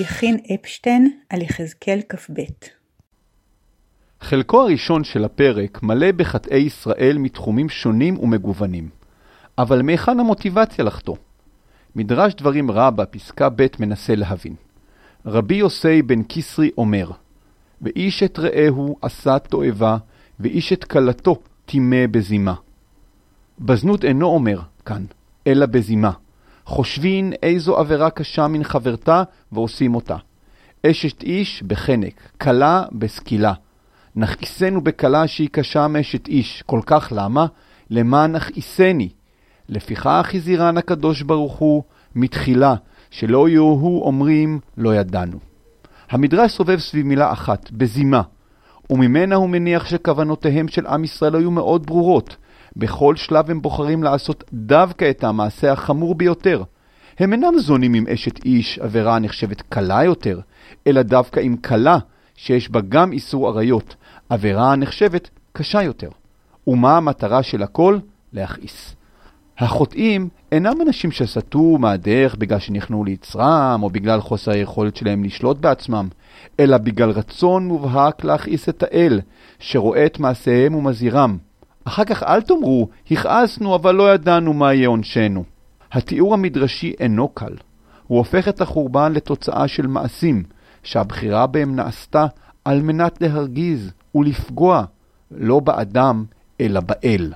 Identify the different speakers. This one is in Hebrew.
Speaker 1: יכין אפשטיין על יחזקאל כ"ב
Speaker 2: חלקו הראשון של הפרק מלא בחטאי ישראל מתחומים שונים ומגוונים. אבל מהיכן המוטיבציה לחטוא? מדרש דברים רבה, פסקה ב' מנסה להבין. רבי יוסי בן כסרי אומר, ואיש את רעהו עשה תועבה, ואיש את כלתו טימא בזימה. בזנות אינו אומר כאן, אלא בזימה. חושבין איזו עבירה קשה מן חברתה ועושים אותה. אשת איש בחנק, כלה בסקילה. נכעיסנו בכלה שהיא קשה מאשת איש, כל כך למה? למען נכעיסני. לפיכך הזהירן הקדוש ברוך הוא מתחילה, שלא יהיו אומרים לא ידענו. המדרש סובב סביב מילה אחת, בזימה, וממנה הוא מניח שכוונותיהם של עם ישראל היו מאוד ברורות. בכל שלב הם בוחרים לעשות דווקא את המעשה החמור ביותר. הם אינם זונים עם אשת איש, עבירה הנחשבת קלה יותר, אלא דווקא עם קלה, שיש בה גם איסור עריות, עבירה הנחשבת קשה יותר. ומה המטרה של הכל? להכעיס. החוטאים אינם אנשים שסטו מהדרך בגלל שנכנעו ליצרם, או בגלל חוסר היכולת שלהם לשלוט בעצמם, אלא בגלל רצון מובהק להכעיס את האל, שרואה את מעשיהם ומזהירם. אחר כך אל תאמרו, הכעסנו אבל לא ידענו מה יהיה עונשנו. התיאור המדרשי אינו קל. הוא הופך את החורבן לתוצאה של מעשים, שהבחירה בהם נעשתה על מנת להרגיז ולפגוע, לא באדם, אלא באל.